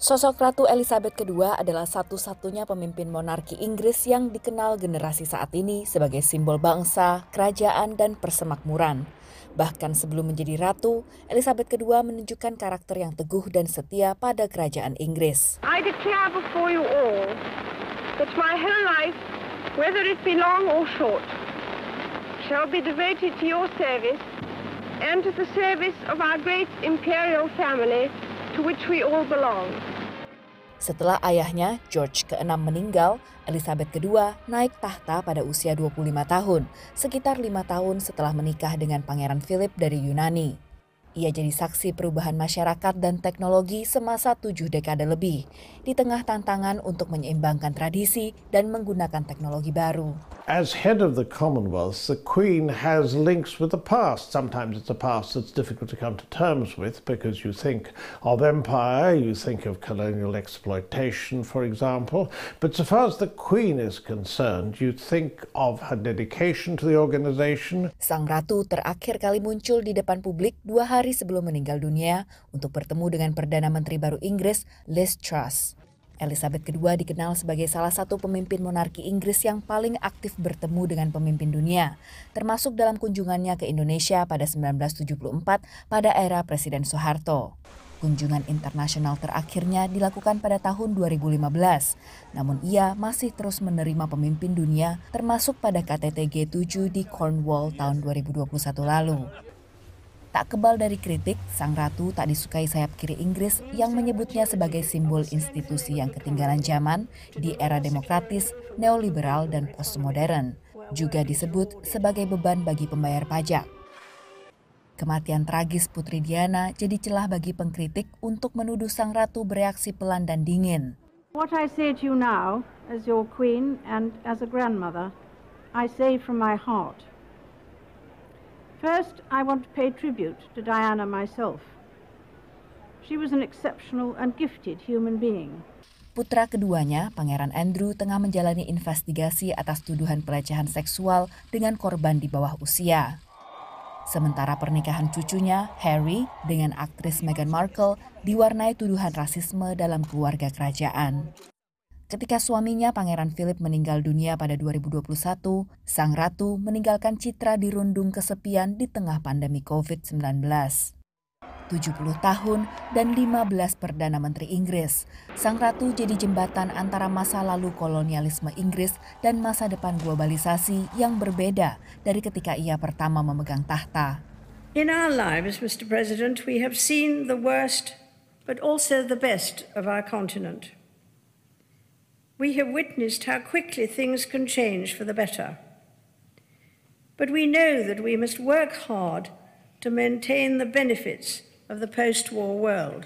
Sosok Ratu Elizabeth II adalah satu-satunya pemimpin monarki Inggris yang dikenal generasi saat ini sebagai simbol bangsa, kerajaan, dan persemakmuran. Bahkan sebelum menjadi ratu, Elizabeth II menunjukkan karakter yang teguh dan setia pada kerajaan Inggris. I declare before you all that my whole life, whether it be long or short, shall be devoted to your service and to the service of our great imperial family to which we all belong. Setelah ayahnya, George ke-6 meninggal, Elizabeth II naik tahta pada usia 25 tahun, sekitar lima tahun setelah menikah dengan Pangeran Philip dari Yunani. Ia jadi saksi perubahan masyarakat dan teknologi semasa tujuh dekade lebih, di tengah tantangan untuk menyeimbangkan tradisi dan menggunakan teknologi baru. As head of the Commonwealth, the Queen has links with the past. Sometimes it's a past that's difficult to come to terms with because you think of empire, you think of colonial exploitation, for example. But so far as the Queen is concerned, you think of her dedication to the organization. Sang Ratu terakhir kali muncul di depan publik dua hari hari sebelum meninggal dunia untuk bertemu dengan Perdana Menteri baru Inggris Liz Truss. Elizabeth II dikenal sebagai salah satu pemimpin monarki Inggris yang paling aktif bertemu dengan pemimpin dunia, termasuk dalam kunjungannya ke Indonesia pada 1974 pada era Presiden Soeharto. Kunjungan internasional terakhirnya dilakukan pada tahun 2015, namun ia masih terus menerima pemimpin dunia termasuk pada KTT G7 di Cornwall tahun 2021 lalu. Tak kebal dari kritik, sang ratu tak disukai sayap kiri Inggris yang menyebutnya sebagai simbol institusi yang ketinggalan zaman di era demokratis, neoliberal, dan postmodern. Juga disebut sebagai beban bagi pembayar pajak. Kematian tragis Putri Diana jadi celah bagi pengkritik untuk menuduh sang ratu bereaksi pelan dan dingin. What I say to you now, as your queen and as a grandmother, I say from my heart. First, I want to pay tribute to Diana myself. She was an exceptional and gifted human being. Putra keduanya, Pangeran Andrew, tengah menjalani investigasi atas tuduhan pelecehan seksual dengan korban di bawah usia. Sementara pernikahan cucunya, Harry, dengan aktris Meghan Markle, diwarnai tuduhan rasisme dalam keluarga kerajaan. Ketika suaminya Pangeran Philip meninggal dunia pada 2021, sang ratu meninggalkan citra dirundung kesepian di tengah pandemi COVID-19. 70 tahun dan 15 Perdana Menteri Inggris, Sang Ratu jadi jembatan antara masa lalu kolonialisme Inggris dan masa depan globalisasi yang berbeda dari ketika ia pertama memegang tahta. In our lives, Mr. President, we have seen the worst but also the best of our continent. We have witnessed how quickly things can change for the better. But we know that we must work hard to maintain the benefits of the post-war world.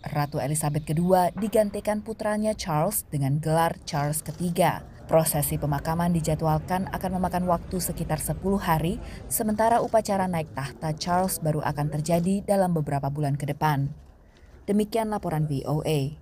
Ratu Elizabeth II digantikan putranya Charles dengan gelar Charles III. Prosesi pemakaman dijadwalkan akan memakan waktu sekitar 10 hari, sementara upacara naik tahta Charles baru akan terjadi dalam beberapa bulan ke depan. Demikian laporan VOA.